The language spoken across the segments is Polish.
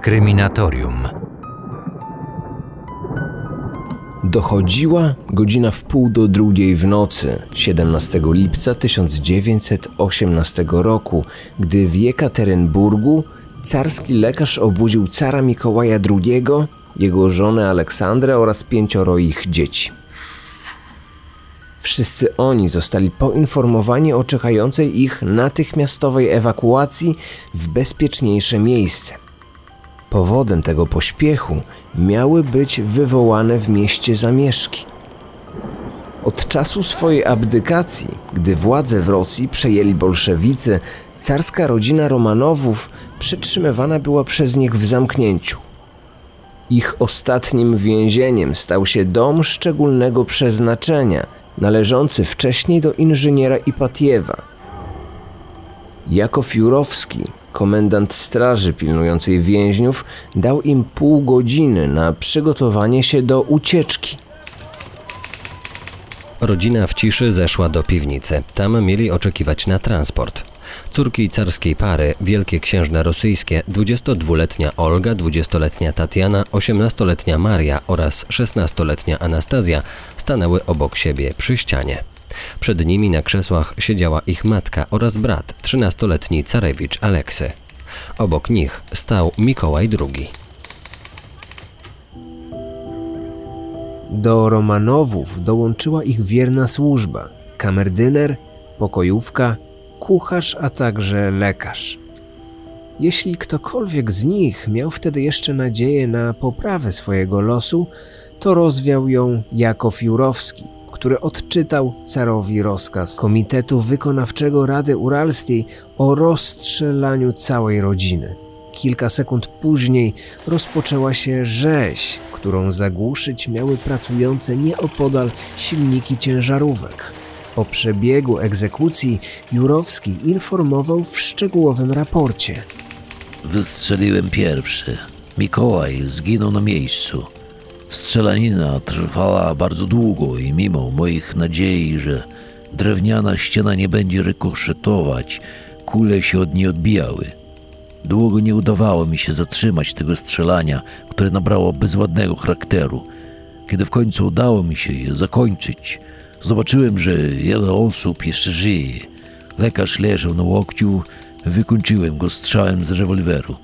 Kryminatorium. Dochodziła godzina w pół do drugiej w nocy 17 lipca 1918 roku, gdy w Jekaterynburgu carski lekarz obudził cara Mikołaja II, jego żonę Aleksandrę oraz pięcioro ich dzieci. Wszyscy oni zostali poinformowani o czekającej ich natychmiastowej ewakuacji w bezpieczniejsze miejsce. Powodem tego pośpiechu miały być wywołane w mieście zamieszki. Od czasu swojej abdykacji, gdy władzę w Rosji przejęli bolszewicy, carska rodzina Romanowów przetrzymywana była przez nich w zamknięciu. Ich ostatnim więzieniem stał się dom szczególnego przeznaczenia, należący wcześniej do inżyniera Ipatiewa. Jako Fiurowski, komendant straży pilnującej więźniów, dał im pół godziny na przygotowanie się do ucieczki. Rodzina w ciszy zeszła do piwnicy. Tam mieli oczekiwać na transport. Córki carskiej pary, wielkie księżne rosyjskie, 22-letnia Olga, 20-letnia Tatiana, 18-letnia Maria oraz 16-letnia Anastazja stanęły obok siebie przy ścianie. Przed nimi na krzesłach siedziała ich matka oraz brat, 13-letni carewicz Aleksy. Obok nich stał Mikołaj II. Do Romanowów dołączyła ich wierna służba, kamerdyner, pokojówka, kucharz, a także lekarz. Jeśli ktokolwiek z nich miał wtedy jeszcze nadzieję na poprawę swojego losu, to rozwiał ją Jakow Jurowski, który odczytał carowi rozkaz Komitetu Wykonawczego Rady Uralskiej o rozstrzelaniu całej rodziny. Kilka sekund później rozpoczęła się rzeź, którą zagłuszyć miały pracujące nieopodal silniki ciężarówek. O przebiegu egzekucji Jurowski informował w szczegółowym raporcie. Wystrzeliłem pierwszy. Mikołaj zginął na miejscu. Strzelanina trwała bardzo długo i mimo moich nadziei, że drewniana ściana nie będzie rykoszetować, kule się od niej odbijały. Długo nie udawało mi się zatrzymać tego strzelania, które nabrało bezładnego charakteru. Kiedy w końcu udało mi się je zakończyć, zobaczyłem, że wiele osób jeszcze żyje. Lekarz leżał na łokciu, wykończyłem go strzałem z rewolweru.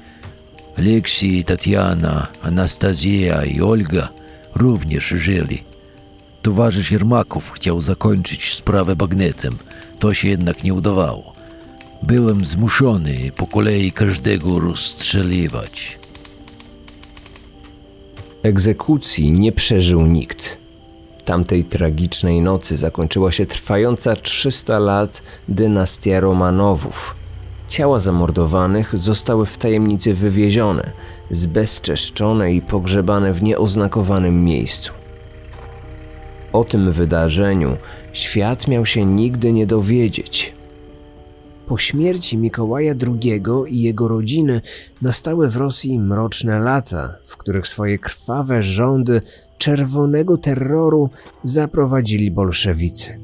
Aleksiej, Tatiana, Anastazja i Olga również żyli. Towarzysz Jermakow chciał zakończyć sprawę bagnetem. To się jednak nie udawało. Byłem zmuszony po kolei każdego rozstrzeliwać. Egzekucji nie przeżył nikt. Tamtej tragicznej nocy zakończyła się trwająca 300 lat dynastia Romanowów. Ciała zamordowanych zostały w tajemnicy wywiezione, zbezczeszczone i pogrzebane w nieoznakowanym miejscu. O tym wydarzeniu świat miał się nigdy nie dowiedzieć. Po śmierci Mikołaja II i jego rodziny nastały w Rosji mroczne lata, w których swoje krwawe rządy czerwonego terroru zaprowadzili bolszewicy.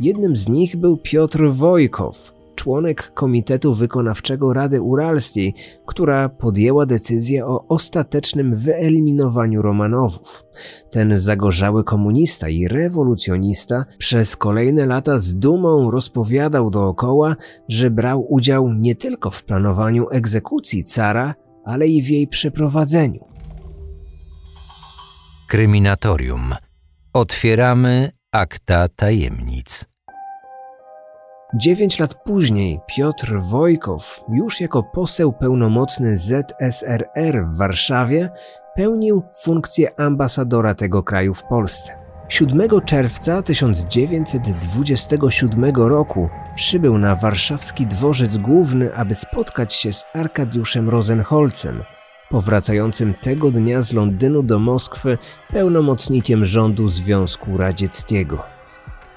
Jednym z nich był Piotr Wojkow, członek Komitetu Wykonawczego Rady Uralskiej, która podjęła decyzję o ostatecznym wyeliminowaniu Romanowów. Ten zagorzały komunista i rewolucjonista przez kolejne lata z dumą rozpowiadał dookoła, że brał udział nie tylko w planowaniu egzekucji cara, ale i w jej przeprowadzeniu. Kryminatorium. Otwieramy akta tajemnic. Dziewięć lat później Piotr Wojkow, już jako poseł pełnomocny ZSRR w Warszawie, pełnił funkcję ambasadora tego kraju w Polsce. 7 czerwca 1927 roku przybył na warszawski dworzec główny, aby spotkać się z Arkadiuszem Rosenholcem, powracającym tego dnia z Londynu do Moskwy pełnomocnikiem rządu Związku Radzieckiego.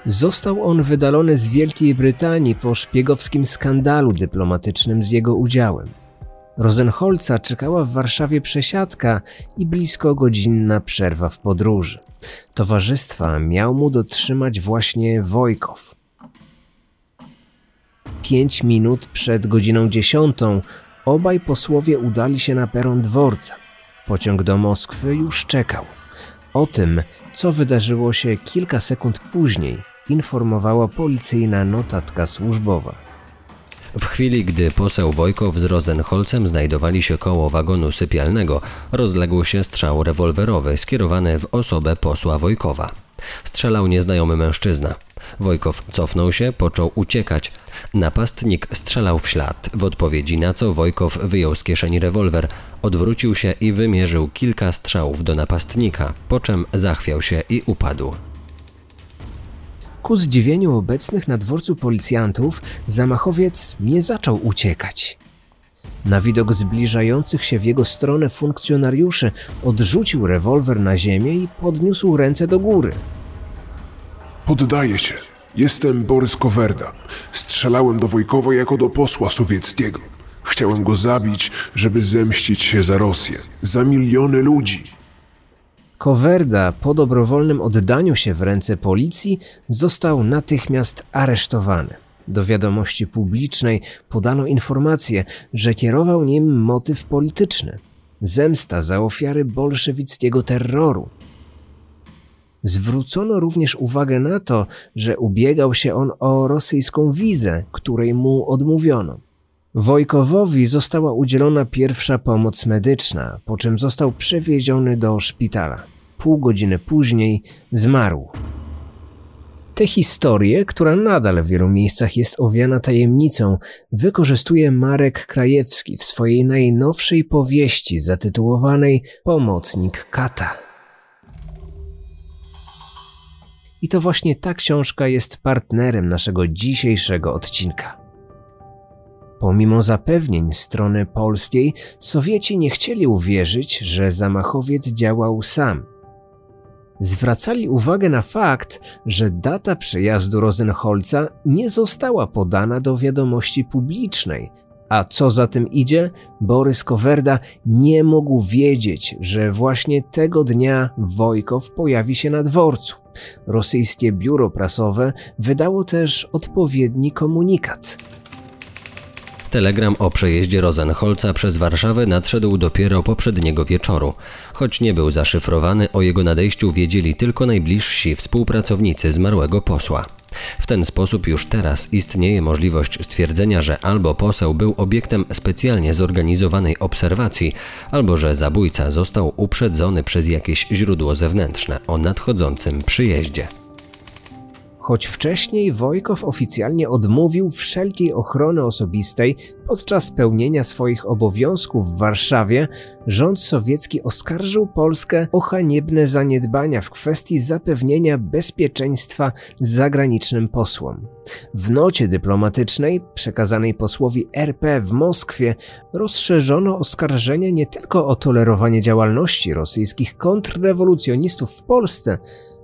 Został on wydalony z Wielkiej Brytanii po szpiegowskim skandalu dyplomatycznym z jego udziałem. Rosenholca czekała w Warszawie przesiadka i blisko godzinna przerwa w podróży. Towarzystwa miał mu dotrzymać właśnie Wojkow. Pięć minut przed godziną dziesiątą obaj posłowie udali się na peron dworca. Pociąg do Moskwy już czekał. O tym, co wydarzyło się kilka sekund później, informowała policyjna notatka służbowa. W chwili, gdy poseł Wojkow z Rosenholcem znajdowali się koło wagonu sypialnego, rozległ się strzał rewolwerowy skierowany w osobę posła Wojkowa. Strzelał nieznajomy mężczyzna. Wojkow cofnął się, począł uciekać. Napastnik strzelał w ślad, w odpowiedzi na co Wojkow wyjął z kieszeni rewolwer, odwrócił się i wymierzył kilka strzałów do napastnika, po czym zachwiał się i upadł. Ku zdziwieniu obecnych na dworcu policjantów, zamachowiec nie zaczął uciekać. Na widok zbliżających się w jego stronę funkcjonariuszy odrzucił rewolwer na ziemię i podniósł ręce do góry. Poddaję się. Jestem Borys Kowerda. Strzelałem do Wojkowa jako do posła sowieckiego. Chciałem go zabić, żeby zemścić się za Rosję, za miliony ludzi. Kowerda po dobrowolnym oddaniu się w ręce policji został natychmiast aresztowany. Do wiadomości publicznej podano informację, że kierował nim motyw polityczny zemsta za ofiary bolszewickiego terroru. Zwrócono również uwagę na to, że ubiegał się on o rosyjską wizę, której mu odmówiono. Wojkowowi została udzielona pierwsza pomoc medyczna, po czym został przewieziony do szpitala. Pół godziny później zmarł. Tę historię, która nadal w wielu miejscach jest owiana tajemnicą, wykorzystuje Marek Krajewski w swojej najnowszej powieści zatytułowanej Pomocnik Kata. I to właśnie ta książka jest partnerem naszego dzisiejszego odcinka. Pomimo zapewnień strony polskiej, Sowieci nie chcieli uwierzyć, że zamachowiec działał sam. Zwracali uwagę na fakt, że data przejazdu Rosenholca nie została podana do wiadomości publicznej, a co za tym idzie, Borys Kowerda nie mógł wiedzieć, że właśnie tego dnia Wojkow pojawi się na dworcu. Rosyjskie biuro prasowe wydało też odpowiedni komunikat. Telegram o przejeździe Rosenholca przez Warszawę nadszedł dopiero poprzedniego wieczoru. Choć nie był zaszyfrowany, o jego nadejściu wiedzieli tylko najbliżsi współpracownicy zmarłego posła. W ten sposób już teraz istnieje możliwość stwierdzenia, że albo poseł był obiektem specjalnie zorganizowanej obserwacji, albo że zabójca został uprzedzony przez jakieś źródło zewnętrzne o nadchodzącym przyjeździe. Choć wcześniej Wojkow oficjalnie odmówił wszelkiej ochrony osobistej podczas pełnienia swoich obowiązków w Warszawie, rząd sowiecki oskarżył Polskę o haniebne zaniedbania w kwestii zapewnienia bezpieczeństwa zagranicznym posłom. W nocie dyplomatycznej przekazanej posłowi RP w Moskwie rozszerzono oskarżenia nie tylko o tolerowanie działalności rosyjskich kontrrewolucjonistów w Polsce,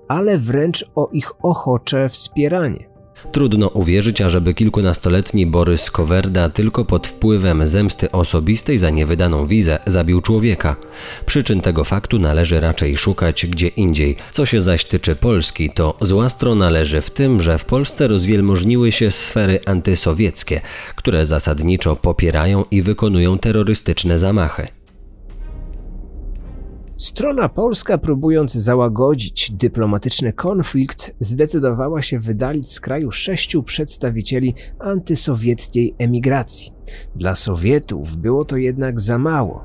ale wręcz o ich ochocze wspieranie. Trudno uwierzyć, ażeby kilkunastoletni Borys Kowerda tylko pod wpływem zemsty osobistej za niewydaną wizę zabił człowieka. Przyczyn tego faktu należy raczej szukać gdzie indziej. Co się zaś tyczy Polski, to zła strona leży w tym, że w Polsce rozwielmożniły się sfery antysowieckie, które zasadniczo popierają i wykonują terrorystyczne zamachy. Strona polska, próbując załagodzić dyplomatyczny konflikt, zdecydowała się wydalić z kraju sześciu przedstawicieli antysowieckiej emigracji. Dla Sowietów było to jednak za mało.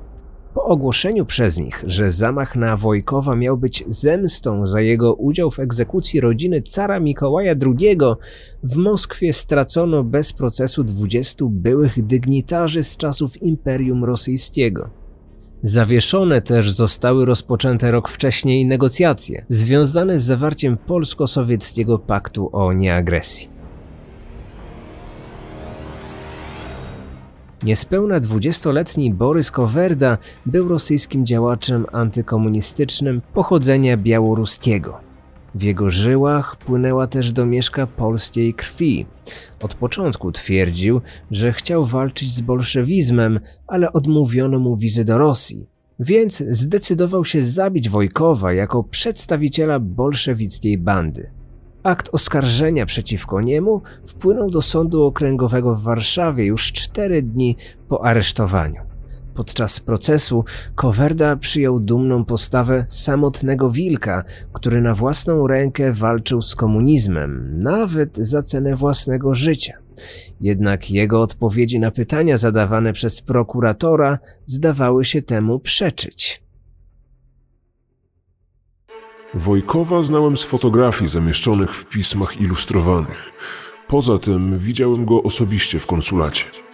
Po ogłoszeniu przez nich, że zamach na Wojkowa miał być zemstą za jego udział w egzekucji rodziny cara Mikołaja II, w Moskwie stracono bez procesu 20 byłych dygnitarzy z czasów Imperium Rosyjskiego. Zawieszone też zostały rozpoczęte rok wcześniej negocjacje związane z zawarciem polsko-sowieckiego paktu o nieagresji. Niespełna dwudziestoletni Borys Kowerda był rosyjskim działaczem antykomunistycznym pochodzenia białoruskiego. W jego żyłach płynęła też domieszka polskiej krwi. Od początku twierdził, że chciał walczyć z bolszewizmem, ale odmówiono mu wizy do Rosji, więc zdecydował się zabić Wojkowa jako przedstawiciela bolszewickiej bandy. akt oskarżenia przeciwko niemu wpłynął do Sądu Okręgowego w Warszawie już cztery dni po aresztowaniu. Podczas procesu Kowerda przyjął dumną postawę samotnego wilka, który na własną rękę walczył z komunizmem, nawet za cenę własnego życia. Jednak jego odpowiedzi na pytania zadawane przez prokuratora zdawały się temu przeczyć. Wojkowa znałem z fotografii zamieszczonych w pismach ilustrowanych. Poza tym widziałem go osobiście w konsulacie.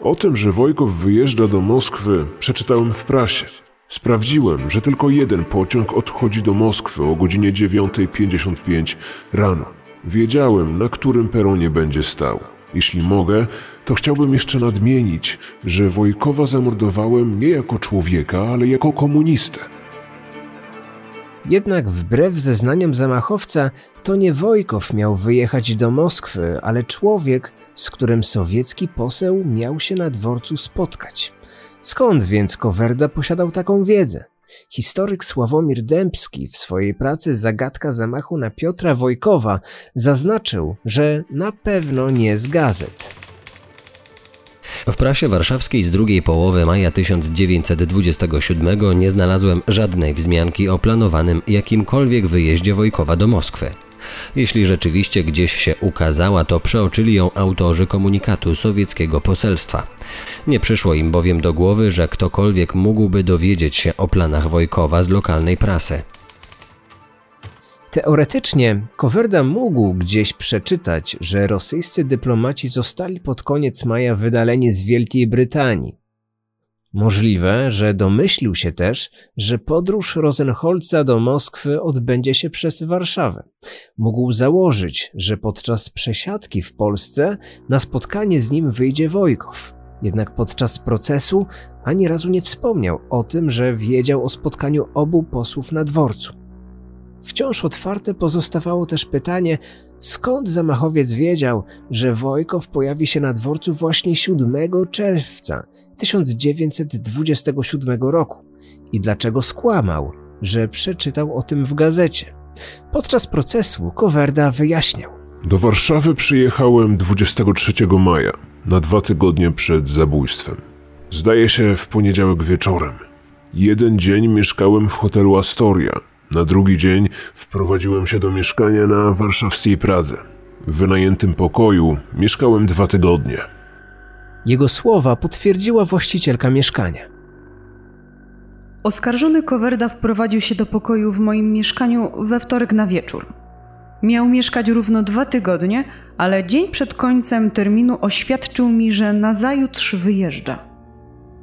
O tym, że Wojkow wyjeżdża do Moskwy, przeczytałem w prasie. Sprawdziłem, że tylko jeden pociąg odchodzi do Moskwy o godzinie 9.55 rano. Wiedziałem, na którym peronie będzie stał. Jeśli mogę, to chciałbym jeszcze nadmienić, że Wojkowa zamordowałem nie jako człowieka, ale jako komunistę. Jednak wbrew zeznaniom zamachowca, to nie Wojkow miał wyjechać do Moskwy, ale człowiek, z którym sowiecki poseł miał się na dworcu spotkać. Skąd więc Kowerda posiadał taką wiedzę? Historyk Sławomir Dębski w swojej pracy Zagadka zamachu na Piotra Wojkowa zaznaczył, że na pewno nie z gazet. W prasie warszawskiej z drugiej połowy maja 1927 nie znalazłem żadnej wzmianki o planowanym jakimkolwiek wyjeździe Wojkowa do Moskwy. Jeśli rzeczywiście gdzieś się ukazała, to przeoczyli ją autorzy komunikatu sowieckiego poselstwa. Nie przyszło im bowiem do głowy, że ktokolwiek mógłby dowiedzieć się o planach Wojkowa z lokalnej prasy. Teoretycznie Kowerda mógł gdzieś przeczytać, że rosyjscy dyplomaci zostali pod koniec maja wydaleni z Wielkiej Brytanii. Możliwe, że domyślił się też, że podróż Rosenholza do Moskwy odbędzie się przez Warszawę. Mógł założyć, że podczas przesiadki w Polsce na spotkanie z nim wyjdzie Wojkow. Jednak podczas procesu ani razu nie wspomniał o tym, że wiedział o spotkaniu obu posłów na dworcu. Wciąż otwarte pozostawało też pytanie, skąd zamachowiec wiedział, że Wojkow pojawi się na dworcu właśnie 7 czerwca 1927 roku i dlaczego skłamał, że przeczytał o tym w gazecie. Podczas procesu Kowerda wyjaśniał. Do Warszawy przyjechałem 23 maja, na dwa tygodnie przed zabójstwem. Zdaje się w poniedziałek wieczorem. Jeden dzień mieszkałem w hotelu Astoria, na drugi dzień wprowadziłem się do mieszkania na warszawskiej Pradze. W wynajętym pokoju mieszkałem dwa tygodnie. Jego słowa potwierdziła właścicielka mieszkania. Oskarżony Kowerda wprowadził się do pokoju w moim mieszkaniu we wtorek na wieczór. Miał mieszkać równo dwa tygodnie, ale dzień przed końcem terminu oświadczył mi, że nazajutrz wyjeżdża.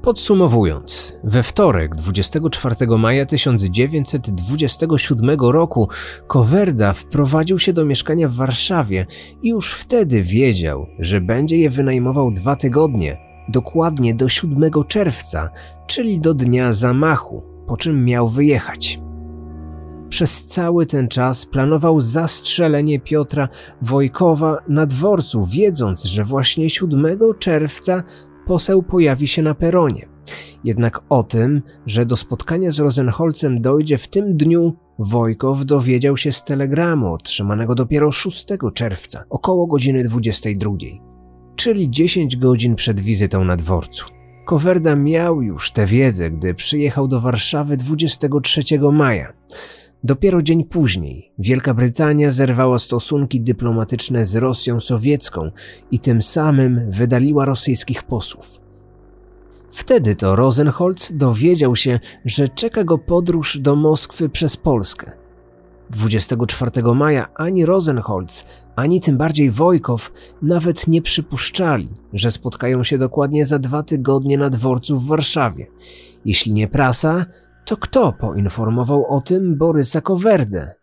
Podsumowując, we wtorek 24 maja 1927 roku Kowerda wprowadził się do mieszkania w Warszawie i już wtedy wiedział, że będzie je wynajmował dwa tygodnie, dokładnie do 7 czerwca, czyli do dnia zamachu, po czym miał wyjechać. Przez cały ten czas planował zastrzelenie Piotra Wojkowa na dworcu, wiedząc, że właśnie 7 czerwca poseł pojawi się na peronie. Jednak o tym, że do spotkania z Rosenholcem dojdzie w tym dniu, Wojkow dowiedział się z telegramu otrzymanego dopiero 6 czerwca, około godziny 22, czyli 10 godzin przed wizytą na dworcu. Kowerda miał już tę wiedzę, gdy przyjechał do Warszawy 23 maja. Dopiero dzień później Wielka Brytania zerwała stosunki dyplomatyczne z Rosją sowiecką i tym samym wydaliła rosyjskich posłów. Wtedy to Rosenholz dowiedział się, że czeka go podróż do Moskwy przez Polskę. 24 maja ani Rosenholz, ani tym bardziej Wojkow nawet nie przypuszczali, że spotkają się dokładnie za dwa tygodnie na dworcu w Warszawie. Jeśli nie prasa, to kto poinformował o tym Borysa Kowerdę?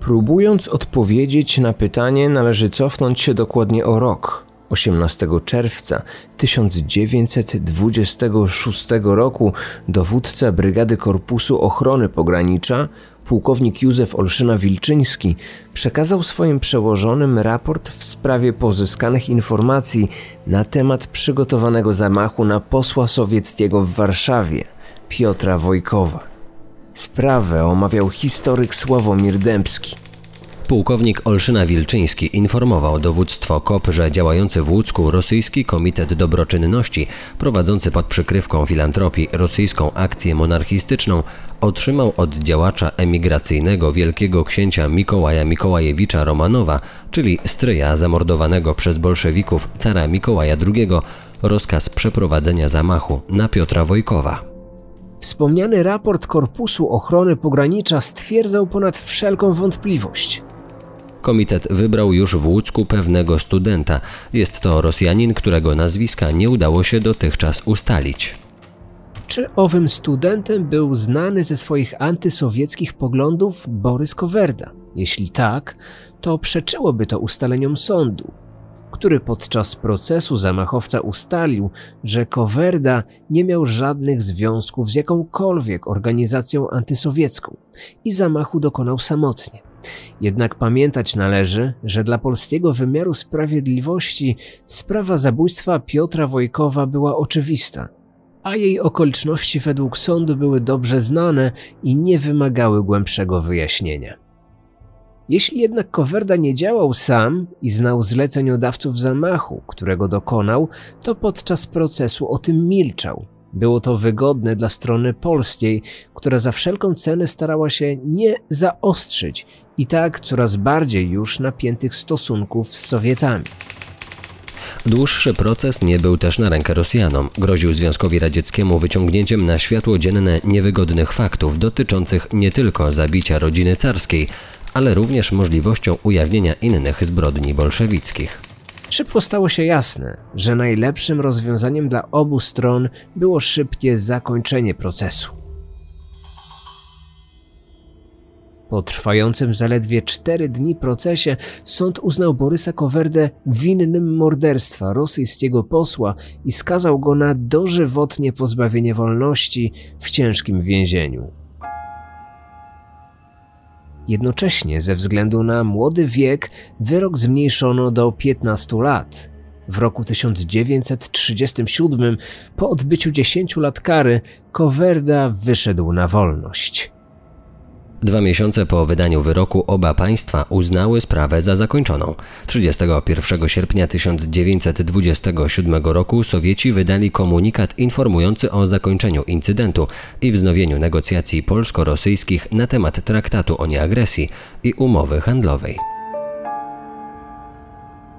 Próbując odpowiedzieć na pytanie, należy cofnąć się dokładnie o rok. 18 czerwca 1926 roku dowódca Brygady Korpusu Ochrony Pogranicza, pułkownik Józef Olszyna-Wilczyński, przekazał swoim przełożonym raport w sprawie pozyskanych informacji na temat przygotowanego zamachu na posła sowieckiego w Warszawie, Piotra Wojkowa. Sprawę omawiał historyk Sławomir Dębski. Pułkownik Olszyna Wilczyński informował dowództwo KOP, że działający w Łódzku rosyjski Komitet Dobroczynności, prowadzący pod przykrywką filantropii rosyjską akcję monarchistyczną, otrzymał od działacza emigracyjnego wielkiego księcia Mikołaja Mikołajewicza Romanowa, czyli stryja zamordowanego przez bolszewików cara Mikołaja II, rozkaz przeprowadzenia zamachu na Piotra Wojkowa. Wspomniany raport Korpusu Ochrony Pogranicza stwierdzał ponad wszelką wątpliwość. Komitet wybrał już w Łódzku pewnego studenta. Jest to Rosjanin, którego nazwiska nie udało się dotychczas ustalić. Czy owym studentem był znany ze swoich antysowieckich poglądów Borys Kowerda? Jeśli tak, to przeczyłoby to ustaleniom sądu, który podczas procesu zamachowca ustalił, że Kowerda nie miał żadnych związków z jakąkolwiek organizacją antysowiecką i zamachu dokonał samotnie. Jednak pamiętać należy, że dla polskiego wymiaru sprawiedliwości sprawa zabójstwa Piotra Wojkowa była oczywista, a jej okoliczności według sądu były dobrze znane i nie wymagały głębszego wyjaśnienia. Jeśli jednak Kowerda nie działał sam i znał zleceniodawców zamachu, którego dokonał, to podczas procesu o tym milczał. Było to wygodne dla strony polskiej, która za wszelką cenę starała się nie zaostrzyć i tak coraz bardziej już napiętych stosunków z Sowietami. Dłuższy proces nie był też na rękę Rosjanom. Groził Związkowi Radzieckiemu wyciągnięciem na światło dzienne niewygodnych faktów dotyczących nie tylko zabicia rodziny carskiej, ale również możliwością ujawnienia innych zbrodni bolszewickich. Szybko stało się jasne, że najlepszym rozwiązaniem dla obu stron było szybkie zakończenie procesu. Po trwającym zaledwie cztery dni procesie sąd uznał Borysa Kowerdę winnym morderstwa rosyjskiego posła i skazał go na dożywotnie pozbawienie wolności w ciężkim więzieniu. Jednocześnie, ze względu na młody wiek, wyrok zmniejszono do 15 lat. W roku 1937, po odbyciu 10 lat kary, Kowerda wyszedł na wolność. Dwa miesiące po wydaniu wyroku oba państwa uznały sprawę za zakończoną. 31 sierpnia 1927 roku Sowieci wydali komunikat informujący o zakończeniu incydentu i wznowieniu negocjacji polsko-rosyjskich na temat traktatu o nieagresji i umowy handlowej.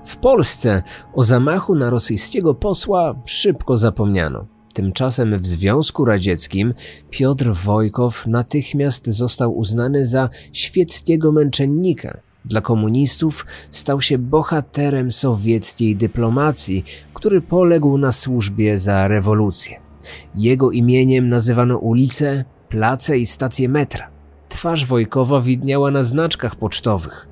W Polsce o zamachu na rosyjskiego posła szybko zapomniano. Tymczasem w Związku Radzieckim Piotr Wojkow natychmiast został uznany za świeckiego męczennika. Dla komunistów stał się bohaterem sowieckiej dyplomacji, który poległ na służbie za rewolucję. Jego imieniem nazywano ulice, place i stacje metra. Twarz Wojkowa widniała na znaczkach pocztowych.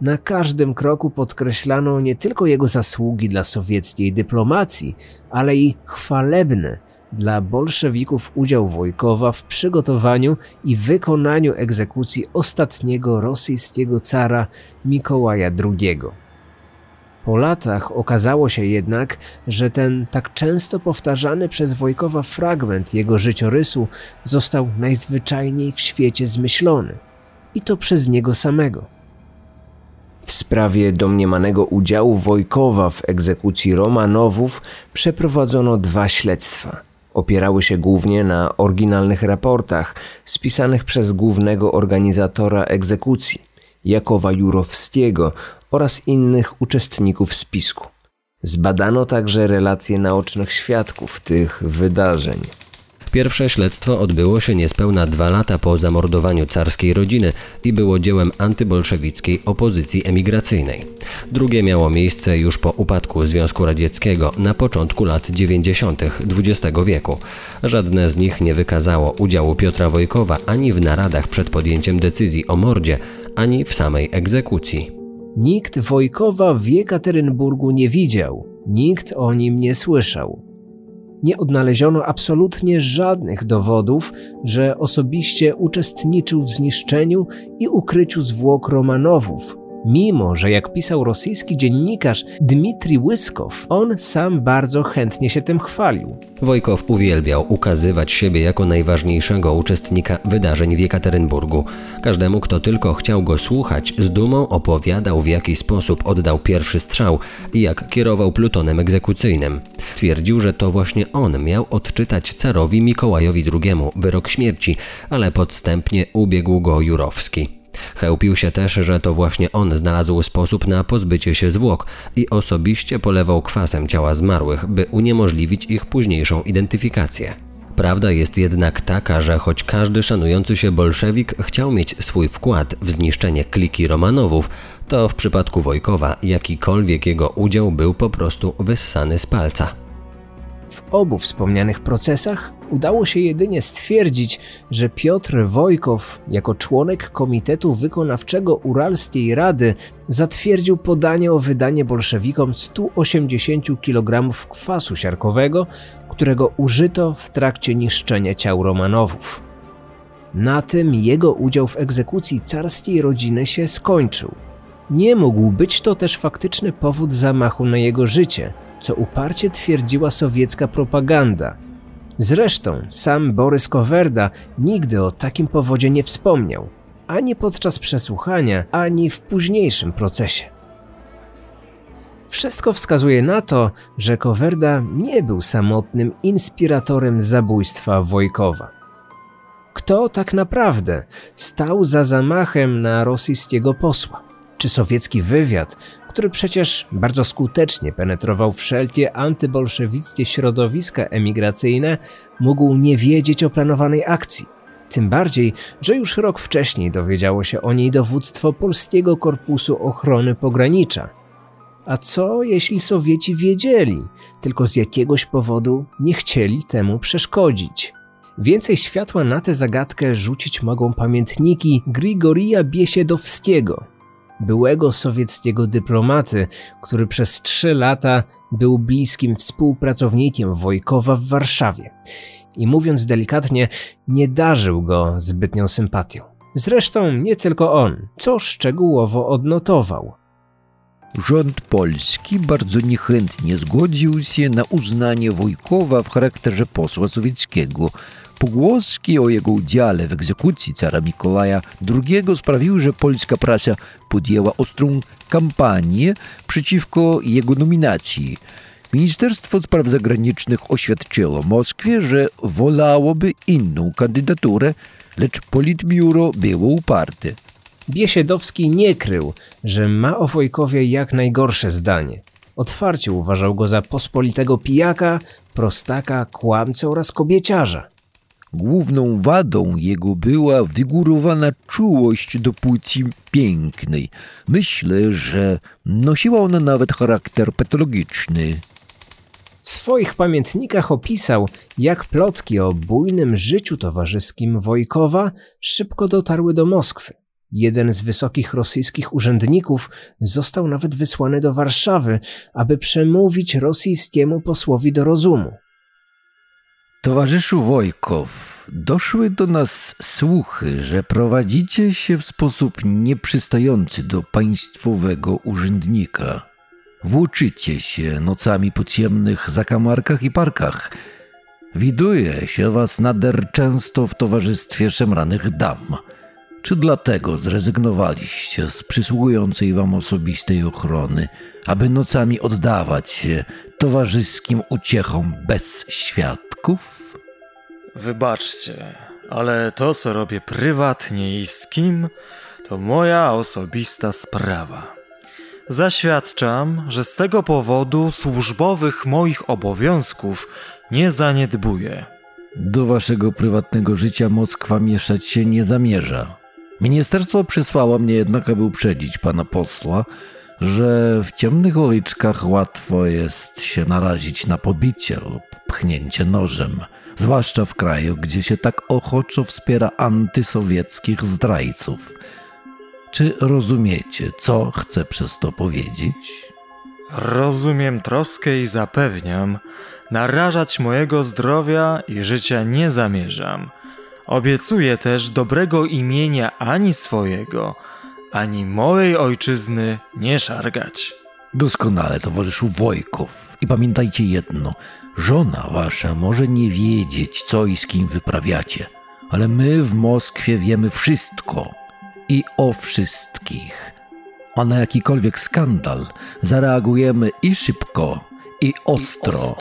Na każdym kroku podkreślano nie tylko jego zasługi dla sowieckiej dyplomacji, ale i chwalebny dla bolszewików udział Wojkowa w przygotowaniu i wykonaniu egzekucji ostatniego rosyjskiego cara Mikołaja II. Po latach okazało się jednak, że ten tak często powtarzany przez Wojkowa fragment jego życiorysu został najzwyczajniej w świecie zmyślony i to przez niego samego. W sprawie domniemanego udziału Wojkowa w egzekucji Romanowów przeprowadzono dwa śledztwa. Opierały się głównie na oryginalnych raportach spisanych przez głównego organizatora egzekucji, Jakowa Jurowskiego oraz innych uczestników spisku. Zbadano także relacje naocznych świadków tych wydarzeń. Pierwsze śledztwo odbyło się niespełna dwa lata po zamordowaniu carskiej rodziny i było dziełem antybolszewickiej opozycji emigracyjnej. Drugie miało miejsce już po upadku Związku Radzieckiego na początku lat 90. XX wieku. Żadne z nich nie wykazało udziału Piotra Wojkowa ani w naradach przed podjęciem decyzji o mordzie, ani w samej egzekucji. Nikt Wojkowa w Jekaterynburgu nie widział, nikt o nim nie słyszał nie odnaleziono absolutnie żadnych dowodów, że osobiście uczestniczył w zniszczeniu i ukryciu zwłok Romanowów, Mimo, że jak pisał rosyjski dziennikarz Dmitrij Łyskow, on sam bardzo chętnie się tym chwalił. Wojkow uwielbiał ukazywać siebie jako najważniejszego uczestnika wydarzeń w Jekaterynburgu. Każdemu, kto tylko chciał go słuchać, z dumą opowiadał, w jaki sposób oddał pierwszy strzał i jak kierował plutonem egzekucyjnym. Twierdził, że to właśnie on miał odczytać carowi Mikołajowi II wyrok śmierci, ale podstępnie ubiegł go Jurowski. Chełpił się też, że to właśnie on znalazł sposób na pozbycie się zwłok i osobiście polewał kwasem ciała zmarłych, by uniemożliwić ich późniejszą identyfikację. Prawda jest jednak taka, że choć każdy szanujący się bolszewik chciał mieć swój wkład w zniszczenie kliki Romanowów, to w przypadku Wojkowa jakikolwiek jego udział był po prostu wyssany z palca. W obu wspomnianych procesach udało się jedynie stwierdzić, że Piotr Wojkow, jako członek Komitetu Wykonawczego Uralskiej Rady, zatwierdził podanie o wydanie bolszewikom 180 kg kwasu siarkowego, którego użyto w trakcie niszczenia ciał Romanowów. Na tym jego udział w egzekucji carskiej rodziny się skończył. Nie mógł być to też faktyczny powód zamachu na jego życie, co uparcie twierdziła sowiecka propaganda. Zresztą sam Borys Kowerda nigdy o takim powodzie nie wspomniał, ani podczas przesłuchania, ani w późniejszym procesie. Wszystko wskazuje na to, że Kowerda nie był samotnym inspiratorem zabójstwa Wojkowa. Kto tak naprawdę stał za zamachem na rosyjskiego posła? Czy sowiecki wywiad, który przecież bardzo skutecznie penetrował wszelkie antybolszewickie środowiska emigracyjne, mógł nie wiedzieć o planowanej akcji? Tym bardziej, że już rok wcześniej dowiedziało się o niej dowództwo Polskiego Korpusu Ochrony Pogranicza. A co jeśli Sowieci wiedzieli, tylko z jakiegoś powodu nie chcieli temu przeszkodzić? Więcej światła na tę zagadkę rzucić mogą pamiętniki Grigorija Biesiedowskiego, byłego sowieckiego dyplomaty, który przez trzy lata był bliskim współpracownikiem Wojkowa w Warszawie i mówiąc delikatnie, nie darzył go zbytnią sympatią. Zresztą nie tylko on, co szczegółowo odnotował. Rząd polski bardzo niechętnie zgodził się na uznanie Wojkowa w charakterze posła sowieckiego. Pogłoski o jego udziale w egzekucji cara Mikołaja II sprawiły, że polska prasa podjęła ostrą kampanię przeciwko jego nominacji. Ministerstwo Spraw Zagranicznych oświadczyło Moskwie, że wolałoby inną kandydaturę, lecz Politbiuro było uparte. Biesiedowski nie krył, że ma o Wojkowie jak najgorsze zdanie. Otwarcie uważał go za pospolitego pijaka, prostaka, kłamcę oraz kobieciarza. Główną wadą jego była wygórowana czułość do płci pięknej. Myślę, że nosiła ona nawet charakter patologiczny. W swoich pamiętnikach opisał, jak plotki o bujnym życiu towarzyskim Wojkowa szybko dotarły do Moskwy. Jeden z wysokich rosyjskich urzędników został nawet wysłany do Warszawy, aby przemówić rosyjskiemu posłowi do rozumu. Towarzyszu Wojkow, doszły do nas słuchy, że prowadzicie się w sposób nieprzystający do państwowego urzędnika. Włóczycie się nocami po ciemnych zakamarkach i parkach. Widuje się was nader często w towarzystwie szemranych dam. Czy dlatego zrezygnowaliście z przysługującej wam osobistej ochrony, aby nocami oddawać się towarzyskim uciechom bez świadków? Wybaczcie, ale to, co robię prywatnie i z kim, to moja osobista sprawa. Zaświadczam, że z tego powodu służbowych moich obowiązków nie zaniedbuję. Do waszego prywatnego życia Moskwa mieszać się nie zamierza. Ministerstwo przysłało mnie jednak, aby uprzedzić pana posła, że w ciemnych uliczkach łatwo jest się narazić na pobicie lub pchnięcie nożem, zwłaszcza w kraju, gdzie się tak ochoczo wspiera antysowieckich zdrajców. Czy rozumiecie, co chcę przez to powiedzieć? Rozumiem troskę i zapewniam, narażać mojego zdrowia i życia nie zamierzam. Obiecuję też dobrego imienia ani swojego, ani mojej ojczyzny nie szargać. Doskonale, towarzyszu Wojkow. I pamiętajcie jedno: żona wasza może nie wiedzieć, co i z kim wyprawiacie, ale my w Moskwie wiemy wszystko i o wszystkich. A na jakikolwiek skandal zareagujemy i szybko, i ostro.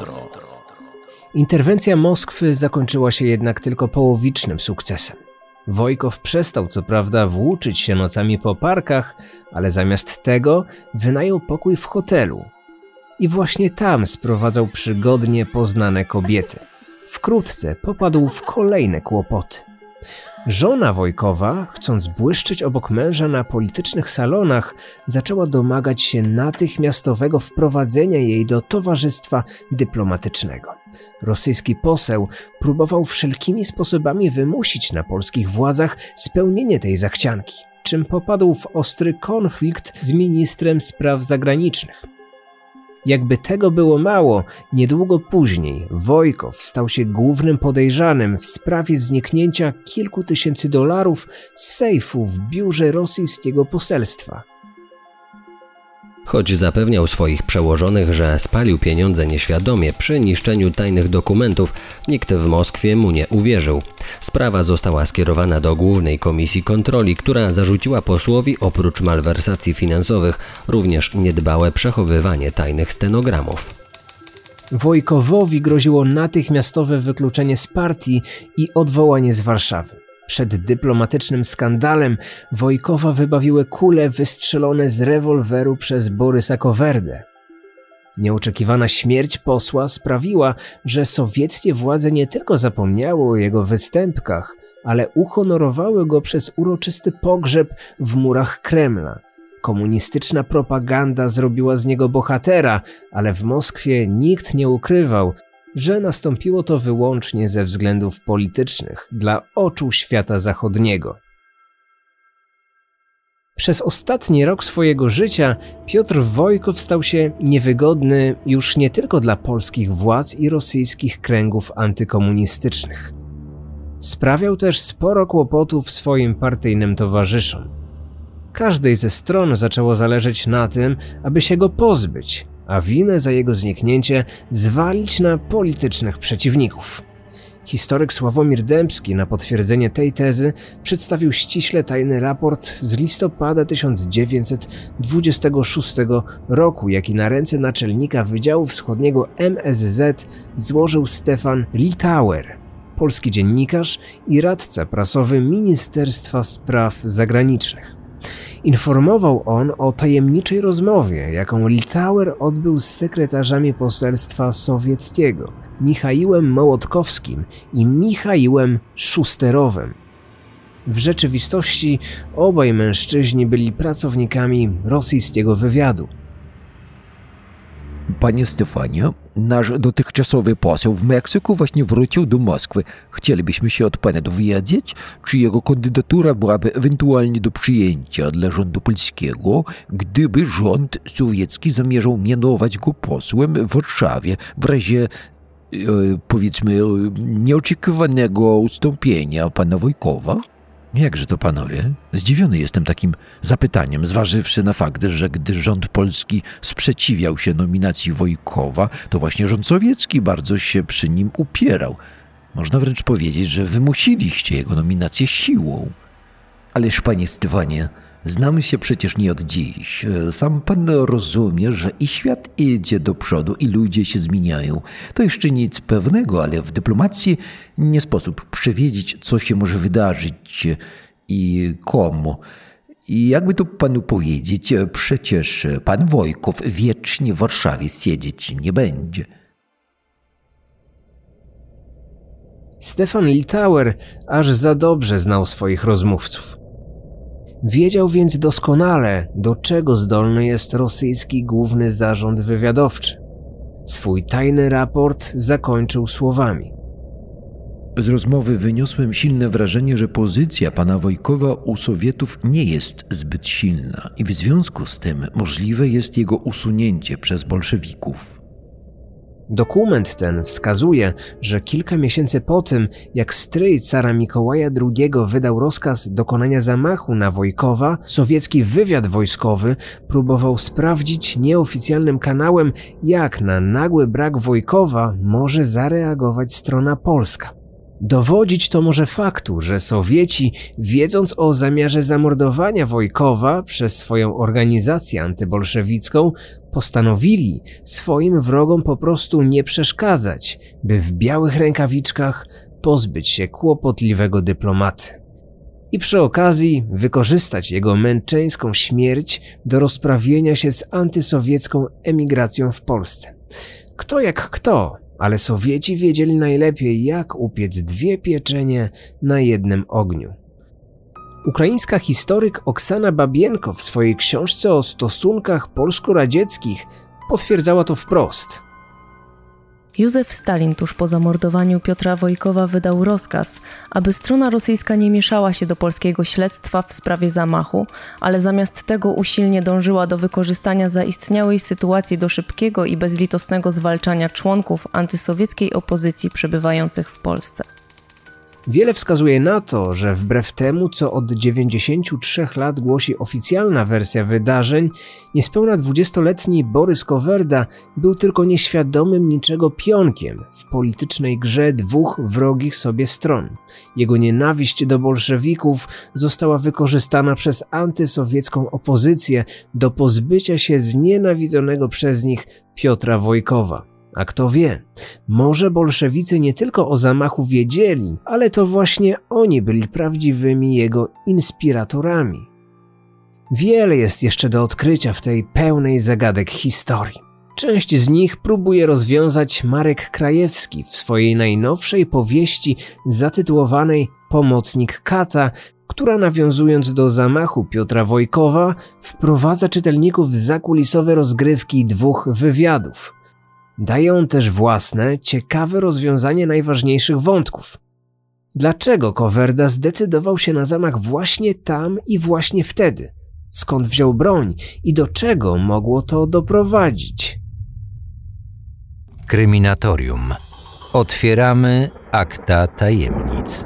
Interwencja Moskwy zakończyła się jednak tylko połowicznym sukcesem. Wojkow przestał co prawda włóczyć się nocami po parkach, ale zamiast tego wynajął pokój w hotelu. I właśnie tam sprowadzał przygodnie poznane kobiety. Wkrótce popadł w kolejne kłopoty. Żona Wojkowa, chcąc błyszczeć obok męża na politycznych salonach, zaczęła domagać się natychmiastowego wprowadzenia jej do towarzystwa dyplomatycznego. Rosyjski poseł próbował wszelkimi sposobami wymusić na polskich władzach spełnienie tej zachcianki, czym popadł w ostry konflikt z ministrem spraw zagranicznych. Jakby tego było mało, niedługo później Wojkow stał się głównym podejrzanym w sprawie zniknięcia kilku tysięcy dolarów z sejfu w biurze rosyjskiego poselstwa. Choć zapewniał swoich przełożonych, że spalił pieniądze nieświadomie przy niszczeniu tajnych dokumentów, nikt w Moskwie mu nie uwierzył. Sprawa została skierowana do Głównej Komisji Kontroli, która zarzuciła posłowi oprócz malwersacji finansowych również niedbałe przechowywanie tajnych stenogramów. Wojkowowi groziło natychmiastowe wykluczenie z partii i odwołanie z Warszawy. Przed dyplomatycznym skandalem Wojkowa wybawiły kule wystrzelone z rewolweru przez Borysa Kowerdę. Nieoczekiwana śmierć posła sprawiła, że sowieckie władze nie tylko zapomniały o jego występkach, ale uhonorowały go przez uroczysty pogrzeb w murach Kremla. Komunistyczna propaganda zrobiła z niego bohatera, ale w Moskwie nikt nie ukrywał, że nastąpiło to wyłącznie ze względów politycznych dla oczu świata zachodniego. Przez ostatni rok swojego życia Piotr Wojkow stał się niewygodny już nie tylko dla polskich władz i rosyjskich kręgów antykomunistycznych. Sprawiał też sporo kłopotów swoim partyjnym towarzyszom. Każdej ze stron zaczęło zależeć na tym, aby się go pozbyć, a winę za jego zniknięcie zwalić na politycznych przeciwników. Historyk Sławomir Dębski na potwierdzenie tej tezy przedstawił ściśle tajny raport z listopada 1926 roku, jaki na ręce naczelnika Wydziału Wschodniego MSZ złożył Stefan Litauer, polski dziennikarz i radca prasowy Ministerstwa Spraw Zagranicznych. Informował on o tajemniczej rozmowie, jaką Litauer odbył z sekretarzami poselstwa sowieckiego, Michaiłem Mołotkowskim i Michaiłem Szusterowem. W rzeczywistości obaj mężczyźni byli pracownikami rosyjskiego wywiadu. Panie Stefanie, nasz dotychczasowy poseł w Meksyku właśnie wrócił do Moskwy. Chcielibyśmy się od pana dowiedzieć, czy jego kandydatura byłaby ewentualnie do przyjęcia dla rządu polskiego, gdyby rząd sowiecki zamierzał mianować go posłem w Warszawie w razie e, powiedzmy nieoczekiwanego ustąpienia pana Wojkowa? Jakże to panowie? Zdziwiony jestem takim zapytaniem, zważywszy na fakt, że gdy rząd polski sprzeciwiał się nominacji Wojkowa, to właśnie rząd sowiecki bardzo się przy nim upierał. Można wręcz powiedzieć, że wymusiliście jego nominację siłą. Ależ, panie Stefanie, Znamy się przecież nie od dziś. Sam pan rozumie, że i świat idzie do przodu, i ludzie się zmieniają. To jeszcze nic pewnego, ale w dyplomacji nie sposób przewidzieć, co się może wydarzyć i komu. I jakby to panu powiedzieć, przecież pan Wojkow wiecznie w Warszawie siedzieć nie będzie. Stefan Litauer aż za dobrze znał swoich rozmówców. Wiedział więc doskonale, do czego zdolny jest rosyjski główny zarząd wywiadowczy. Swój tajny raport zakończył słowami. Z rozmowy wyniosłem silne wrażenie, że pozycja pana Wojkowa u Sowietów nie jest zbyt silna i w związku z tym możliwe jest jego usunięcie przez bolszewików. Dokument ten wskazuje, że kilka miesięcy po tym, jak stryj cara Mikołaja II wydał rozkaz dokonania zamachu na Wojkowa, sowiecki wywiad wojskowy próbował sprawdzić nieoficjalnym kanałem, jak na nagły brak Wojkowa może zareagować strona polska. Dowodzić to może faktu, że Sowieci, wiedząc o zamiarze zamordowania Wojkowa przez swoją organizację antybolszewicką, postanowili swoim wrogom po prostu nie przeszkadzać, by w białych rękawiczkach pozbyć się kłopotliwego dyplomaty. I przy okazji wykorzystać jego męczeńską śmierć do rozprawienia się z antysowiecką emigracją w Polsce. Kto jak kto, ale Sowieci wiedzieli najlepiej, jak upiec dwie pieczenie na jednym ogniu. Ukraińska historyk Oksana Babienko w swojej książce o stosunkach polsko-radzieckich potwierdzała to wprost – Józef Stalin tuż po zamordowaniu Piotra Wojkowa wydał rozkaz, aby strona rosyjska nie mieszała się do polskiego śledztwa w sprawie zamachu, ale zamiast tego usilnie dążyła do wykorzystania zaistniałej sytuacji do szybkiego i bezlitosnego zwalczania członków antysowieckiej opozycji przebywających w Polsce. Wiele wskazuje na to, że wbrew temu, co od 93 lat głosi oficjalna wersja wydarzeń, niespełna 20-letni Borys Kowerda był tylko nieświadomym niczego pionkiem w politycznej grze dwóch wrogich sobie stron. Jego nienawiść do bolszewików została wykorzystana przez antysowiecką opozycję do pozbycia się znienawidzonego przez nich Piotra Wojkowa. A kto wie, może bolszewicy nie tylko o zamachu wiedzieli, ale to właśnie oni byli prawdziwymi jego inspiratorami. Wiele jest jeszcze do odkrycia w tej pełnej zagadek historii. Część z nich próbuje rozwiązać Marek Krajewski w swojej najnowszej powieści zatytułowanej Pomocnik Kata, która nawiązując do zamachu Piotra Wojkowa wprowadza czytelników w zakulisowe rozgrywki dwóch wywiadów – Dają też własne, ciekawe rozwiązanie najważniejszych wątków. Dlaczego Kowerda zdecydował się na zamach właśnie tam i właśnie wtedy? Skąd wziął broń i do czego mogło to doprowadzić? Kryminatorium. Otwieramy akta tajemnic.